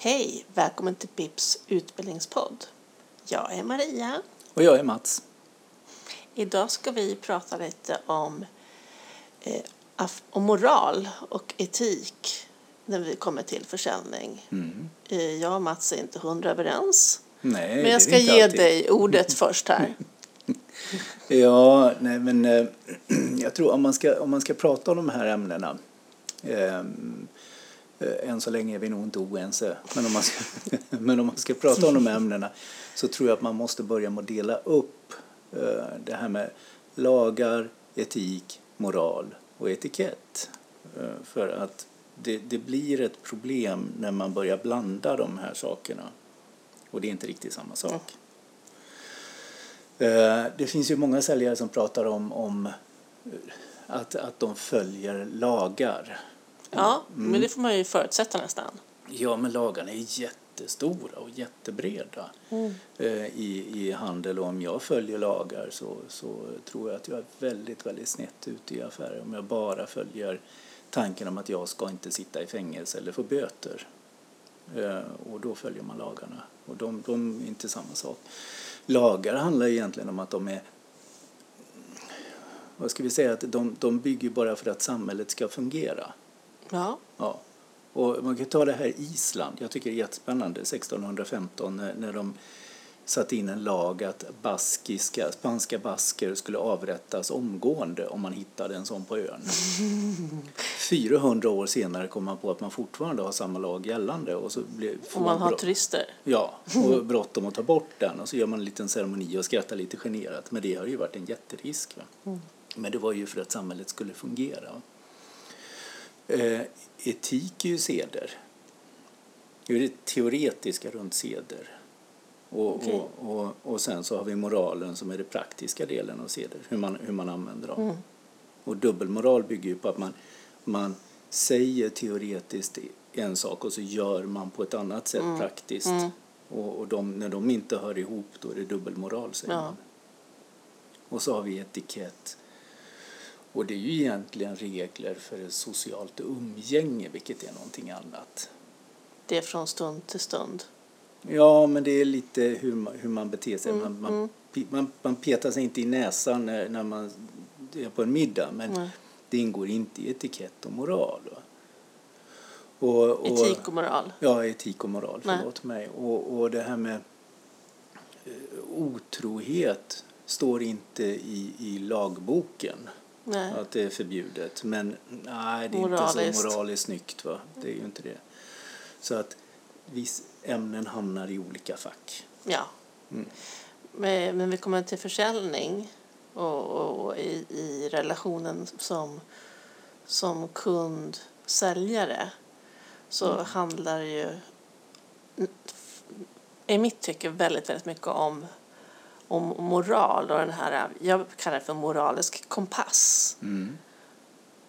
Hej! Välkommen till Pips utbildningspodd. Jag är Maria. Och jag är Mats. Idag ska vi prata lite om, eh, om moral och etik när vi kommer till försäljning. Mm. Eh, jag och Mats är inte hundra överens. Nej, Men jag ska ge alltid. dig ordet först här. Ja, nej men eh, jag tror om man ska, om man ska prata om de här ämnena ehm, eh, Eh, än så länge är vi nog inte oense. Men om, man ska, men om man ska prata om de här ämnena så tror jag att man måste börja med att dela upp eh, det här med lagar, etik, moral och etikett. Eh, för att det, det blir ett problem när man börjar blanda de här sakerna. Och det är inte riktigt samma sak. Det finns ju många säljare som pratar om, om att, att de följer lagar. Ja, Mm. men det får man ju förutsätta nästan. Ja, men lagarna är jättestora och jättebreda eh, i, i handel. Och om jag följer lagar så, så tror jag att jag är väldigt, väldigt snett ute i affärer. Om jag bara följer tanken om att jag ska inte sitta i fängelse eller få böter. Eh, och då följer man lagarna. Och de, de är inte samma sak. Lagar handlar egentligen om att de är vad ska vi säga, att de, de bygger bara för att samhället ska fungera. Ja, Ja. Och man kan ta det här Island. Jag tycker det är jättespännande. 1615 när, de satte in en lag att baskiska, spanska basker skulle avrättas omgående om man hittade en sån på ön. 400 år senare kom man på att man fortfarande har samma lag gällande. Och så blev, får om man har turister. Ja, och bråttom att ta bort den och så gör man en liten ceremoni och skrattar lite generat. Men det har ju varit en jätterisk. Va? Men det var ju för att samhället skulle fungera. Eh, etik är ju seder. Det är det teoretiska runt seder. Och, Okej. och, och, och sen så har vi moralen som är det praktiska delen av seder, hur man, hur man använder dem. Och dubbelmoral bygger ju på att man, man säger teoretiskt en sak och så gör man på ett annat sätt praktiskt. Och, och de, när de inte hör ihop då är det dubbelmoral säger Ja. man. Och så har vi etikett. Och det är ju egentligen regler för socialt umgänge, vilket är någonting annat. Det är från stund till stund. Ja, men det är lite hur man, hur man beter sig. Man, man, pe- man, man petar sig inte i näsan när, när man är på en middag, men Nej. det ingår inte i etikett och moral. Va? Och, och, Etik och moral. Ja, etik och moral, Nej. förlåt mig. Och, och det här med eh, otrohet står inte i, i lagboken Nej. att det är förbjudet. Men nej, det är Moraliskt. inte så moraliskt snyggt. Va? Det är ju inte det. Så att viss ämnen hamnar i olika fack. Ja. Mm. Men, men vi kommer till försäljning och, och, och i, i relationen som, som kund-säljare så Mm. handlar det ju i mitt tycke väldigt, väldigt mycket om, om moral och den här, jag kallar det för moralisk kompass Mm.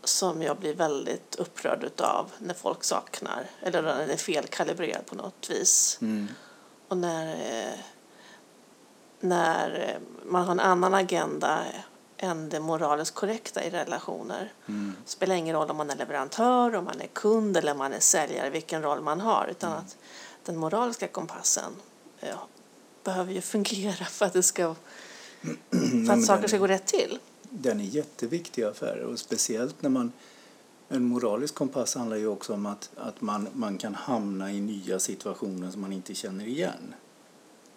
som jag blir väldigt upprörd utav när folk saknar eller när den är felkalibrerad på något vis. Mm. Och när, eh, när eh, man har en annan agenda än det moraliskt korrekta i relationer. Mm. Det spelar ingen roll om man är leverantör, om man är kund eller om man är säljare, vilken roll man har. Utan att den moraliska kompassen ja, behöver ju fungera för att, det ska, för att saker ska gå rätt till. Den är jätteviktig i affärer och speciellt när man en moralisk kompass handlar ju också om att, att man, man kan hamna i nya situationer som man inte känner igen.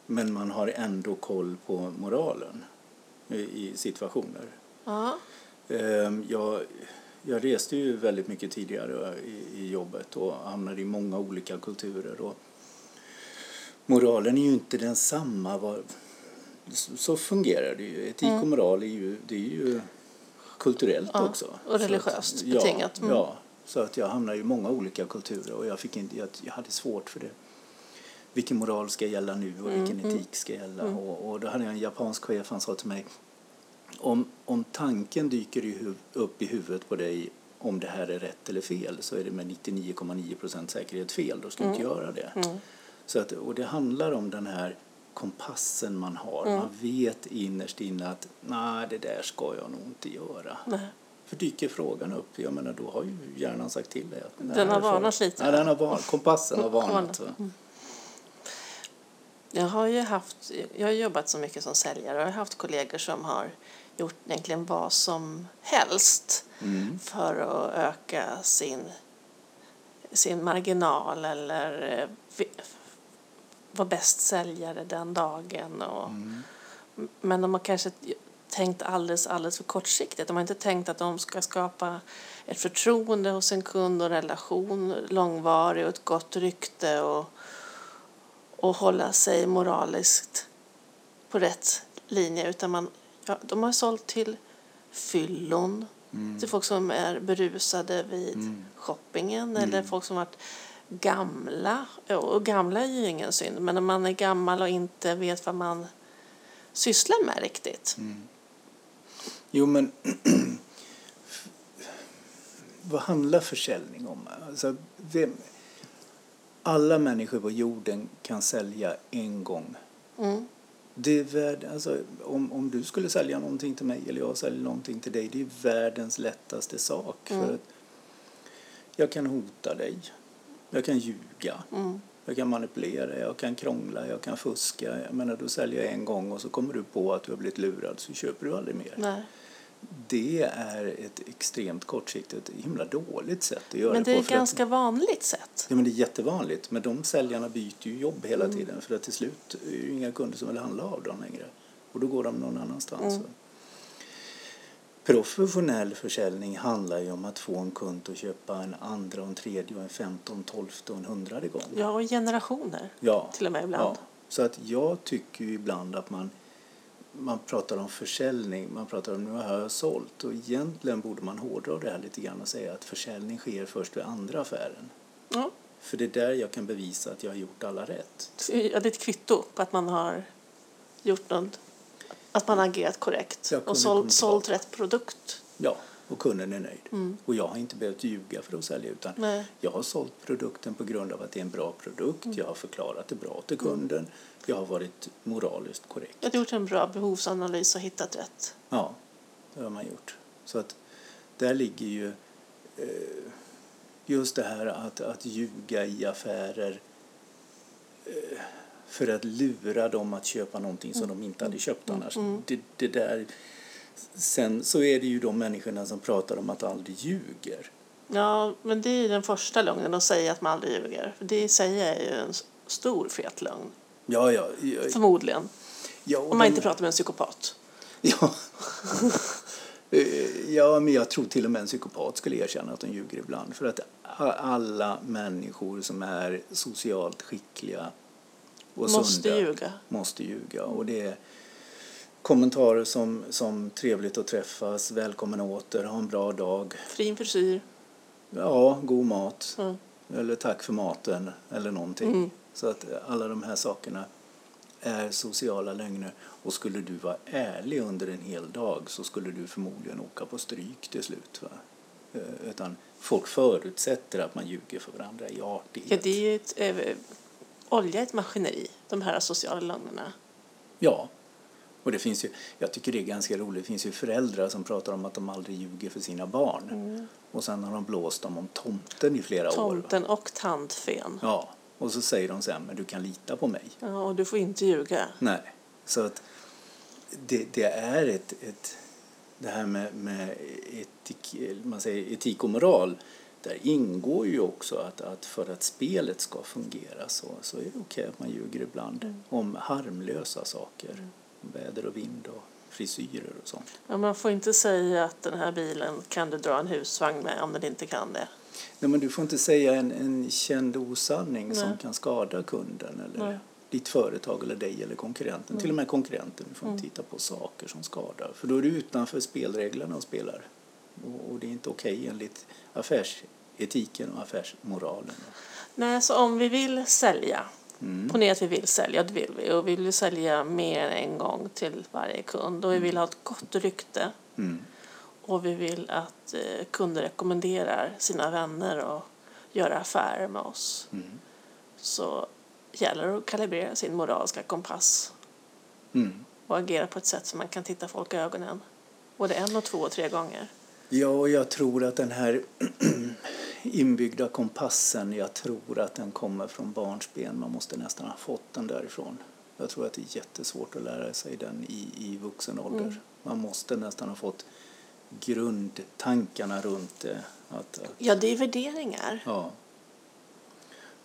Men man har ändå koll på moralen i, i situationer. Ja. Ehm, Jag, jag reste ju väldigt mycket tidigare i, i jobbet och hamnade i många olika kulturer. Och moralen är ju inte densamma. Var, så, så fungerar det ju. Etik och moral är ju, det är ju kulturellt Ja, också. och Så religiöst att, betingat. Mm. ja, så att jag hamnade i många olika kulturer och jag, fick inte, jag, jag hade svårt för det. Vilken moral ska gälla nu och vilken Mm, etik ska gälla? Och, och då hade jag en japansk chef, han sa till mig om, om tanken dyker i huv, upp i huvudet på dig om det här är rätt eller fel så är det med 99,9 procent säkerhet fel. Då ska du inte göra det. Mm. Så att, och det handlar om den här kompassen man har. Mm. Man vet innerst inne att nej, det där ska jag nog inte göra. Nej. För dyker frågan upp, jag menar då har ju hjärnan sagt till dig. att det Den har varnat lite. Ja, den har varnat. Kompassen har varnat. Va. Jag har ju haft, jag har jobbat så mycket som säljare och jag har haft kollegor som har gjort egentligen vad som helst Mm. för att öka sin, sin marginal eller vara bäst säljare den dagen. Och, Mm. Men de har kanske tänkt alldeles, alldeles för kortsiktigt. De har inte tänkt att de ska skapa ett förtroende hos en kund och en relation långvarig och ett gott rykte och, och hålla sig moraliskt på rätt linje. Utan man, ja, de har sålt till fyllon, Mm. till folk som är berusade vid Mm. shoppingen eller folk som varit gamla. Och gamla är ju ingen synd, men om man är gammal och inte vet vad man sysslar med riktigt. Mm. Jo, men vad handlar försäljning om? Alltså, vem, alla människor på jorden kan sälja en gång. Mm. Det är värd, alltså, om, om du skulle sälja någonting till mig eller jag säljer någonting till dig, det är världens lättaste sak. Mm. För att jag kan hota dig, jag kan ljuga, Mm. jag kan manipulera, jag kan krångla, jag kan fuska. Jag menar, då säljer jag en gång och så kommer du på att du har blivit lurad så köper du aldrig mer. Nej. Det är ett extremt kortsiktigt, himla dåligt sätt att göra Men det är ett för att- ganska vanligt sätt. Ja, men det är jättevanligt. Men de säljarna byter ju jobb hela Mm. tiden för att till slut är det inga kunder som vill handla av dem längre. Och då går de någon annanstans. Mm. Professionell försäljning handlar ju om att få en kund att köpa en andra, en tredje, en femton, tolfte och en hundrade gång. Ja, och generationer Ja. till och med ibland. Ja. Så att jag tycker ju ibland att man, man pratar om försäljning, man pratar om nu har jag sålt och egentligen borde man hårdra det här lite grann och säga att försäljning sker först vid andra affären. Ja. För det är där jag kan bevisa att jag har gjort alla rätt. Ja, det är ett kvitto på att man har gjort något, att man har agerat korrekt och sålt, sålt rätt produkt. Ja, och kunden är nöjd. Mm. Och jag har inte behövt ljuga för att sälja utan Nej. jag har sålt produkten på grund av att det är en bra produkt. Mm. Jag har förklarat det bra till kunden. Jag har varit moraliskt korrekt. Jag har gjort en bra behovsanalys och hittat rätt. Ja, det har man gjort. Så att där ligger ju eh, just det här att, att ljuga i affärer eh, för att lura dem att köpa någonting som de inte hade köpt annars. Det, det där. Sen så är det ju de människorna som pratar om att aldrig ljuger. Ja, men det är ju den första lögnen att säga att man aldrig ljuger. För det i sig är ju en stor fet lögn. Ja, ja. ja, Förmodligen. ja Om man de- inte pratar med en psykopat. Ja. Ja, men jag tror till och med en psykopat skulle erkänna att de ljuger ibland. För att alla människor som är socialt skickliga och Måste sunda ljuga. måste ljuga. Och det är kommentarer som, som trevligt att träffas, välkommen åter, ha en bra dag, Fin frisyr. ja, god mat, Mm. eller tack för maten, eller någonting. Mm. Så att alla de här sakerna är sociala lögner. Och skulle du vara ärlig under en hel dag så skulle du förmodligen åka på stryk till slut. Va? Eh, Utan folk förutsätter att man ljuger för varandra i Ja, artighet. det är ett, eh, olja är ett maskineri, de här sociala lögnerna. Ja. Och det finns ju, jag tycker det är ganska roligt, det finns ju föräldrar som pratar om att de aldrig ljuger för sina barn. Och sen har de blåst dem om tomten i flera år. va? Mm. Tomten och tandfen. Ja, och så säger de sen, men du kan lita på mig. Ja, och du får inte ljuga. Nej, så att det, det är ett, ett det här med, med etik, man säger etik och moral där ingår ju också att, att för att spelet ska fungera så, så är det okej att man ljuger ibland om harmlösa saker. Väder och vind och frisyrer och sånt. Ja, man får inte säga att den här bilen kan du dra en husvagn med om den inte kan det. Nej, men du får inte säga en, en känd osanning som Nej. kan skada kunden eller Nej. ditt företag eller dig eller konkurrenten. Till och med konkurrenten. Du får inte titta på saker som skadar. För då är du utanför spelreglerna och spelar. Och, det är inte okej enligt affärsetiken och affärsmoralen. Nej, så om vi vill sälja, Mm. ponera att vi vill sälja, det vill vi, och vi vill sälja mer än en gång till varje kund och vi vill ha ett gott rykte Mm. och vi vill att eh, kunder rekommenderar sina vänner och göra affärer med oss Mm. så gäller det att kalibrera sin moraliska kompass Mm. och agera på ett sätt så man kan titta folk i ögonen både en och två och tre gånger. Ja, och jag tror att den här inbyggda kompassen, jag tror att den kommer från barnsben. Man måste nästan ha fått den därifrån. Jag tror att det är jättesvårt att lära sig den i, i vuxen ålder. Mm. Man måste nästan ha fått grundtankarna runt det. Att, att, Ja, det är värderingar. ja.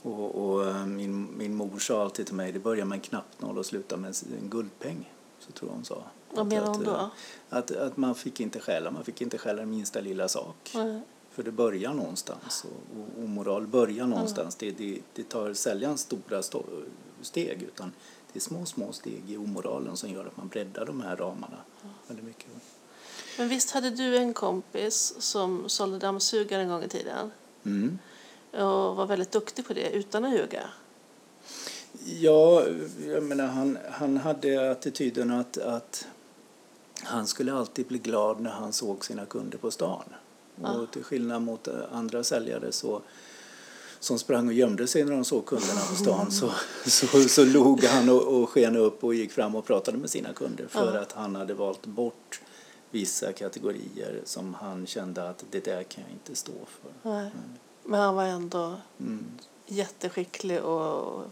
Och, och eh, min, min mor sa alltid till mig, det börjar med en knappnål och slutar med en guldpeng. Så tror jag hon sa. Vad menar hon eh, då? Att, att man fick inte stjäla, man fick inte stjäla den minsta lilla sak. Mm. För det börjar någonstans och, och omoral börjar någonstans. Det, det, det tar sällan stora sto- steg utan det är små, små steg i omoralen som gör att man breddar de här ramarna väldigt mycket. Men visst hade du en kompis som sålde dammsugare en gång i tiden Mm. och var väldigt duktig på det utan att ljuga? Ja, jag menar han, han hade attityden att, att han skulle alltid bli glad när han såg sina kunder på stan. Ja. Och till skillnad mot eh, andra säljare så, som sprang och gömde sig när de såg kunderna på stan så, så, så log han och, och sken upp och gick fram och pratade med sina kunder för Ja. att han hade valt bort vissa kategorier som han kände att det där kan jag inte stå för. Nej. Men han var ändå Mm. jätteskicklig och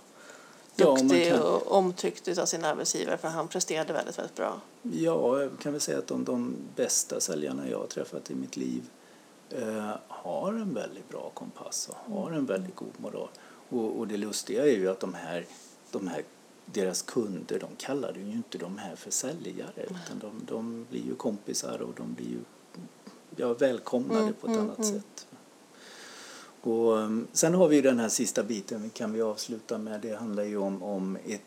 Ja, duktig kan- och omtyckt av sin arbetsgivare för han presterade väldigt, väldigt bra. Ja, jag kan väl säga att de, de bästa säljarna jag har träffat i mitt liv eh, har en väldigt bra kompass och har en väldigt god moral. Och, och det lustiga är ju att de här, de här deras kunder, de kallar ju inte de här för säljare utan de, de blir ju kompisar och de blir ju ja, välkomnade Mm, på ett mm, annat mm. sätt. Och, um, sen har vi ju den här sista biten, kan vi avsluta med, det handlar ju om, om et,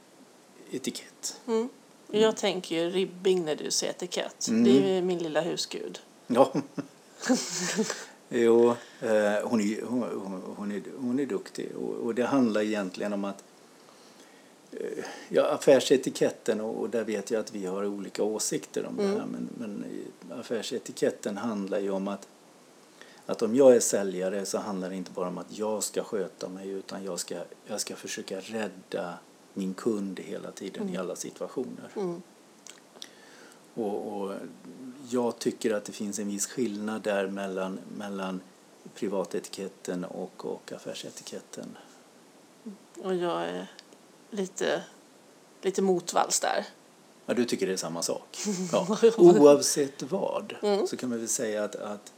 etikett. Mm. Och Jag tänker ju ribbing när du säger etikett. Mm. Det är min lilla husgud. Ja. jo, eh, hon, är, hon, hon, är, hon är duktig och, och det handlar egentligen om att eh, Ja, affärsetiketten, och och där vet jag att vi har olika åsikter om det här, Mm. men, men eh, affärsetiketten handlar ju om att, att om jag är säljare så handlar det inte bara om att jag ska sköta mig utan jag ska, jag ska försöka rädda min kund hela tiden i alla situationer. Mm. Och, och jag tycker att det finns en viss skillnad där mellan, mellan privatetiketten och, och affärsetiketten. Och jag är lite, lite motvalls där. Ja, du tycker det är samma sak? Ja. Oavsett vad Mm. så kan man väl säga att, att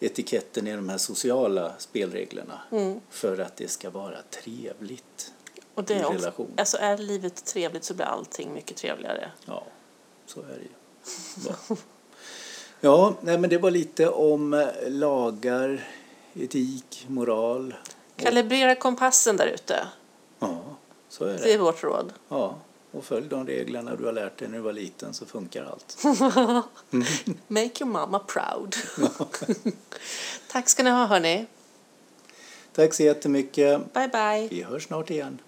etiketten är de här sociala spelreglerna Mm. för att det ska vara trevligt. Och det I är också, relation. alltså är livet trevligt så blir allting mycket trevligare. Ja, så är det ju. Ja, ja nej, men det var lite om eh, lagar, etik, moral. Kalibrera kompassen där ute. Ja, så är Det är det. vårt råd. Ja, och följ de reglerna du har lärt dig när du var liten så funkar allt. Make your mama proud. Tack ska ni ha hörni. Tack så jättemycket. Bye bye. Vi hörs snart igen.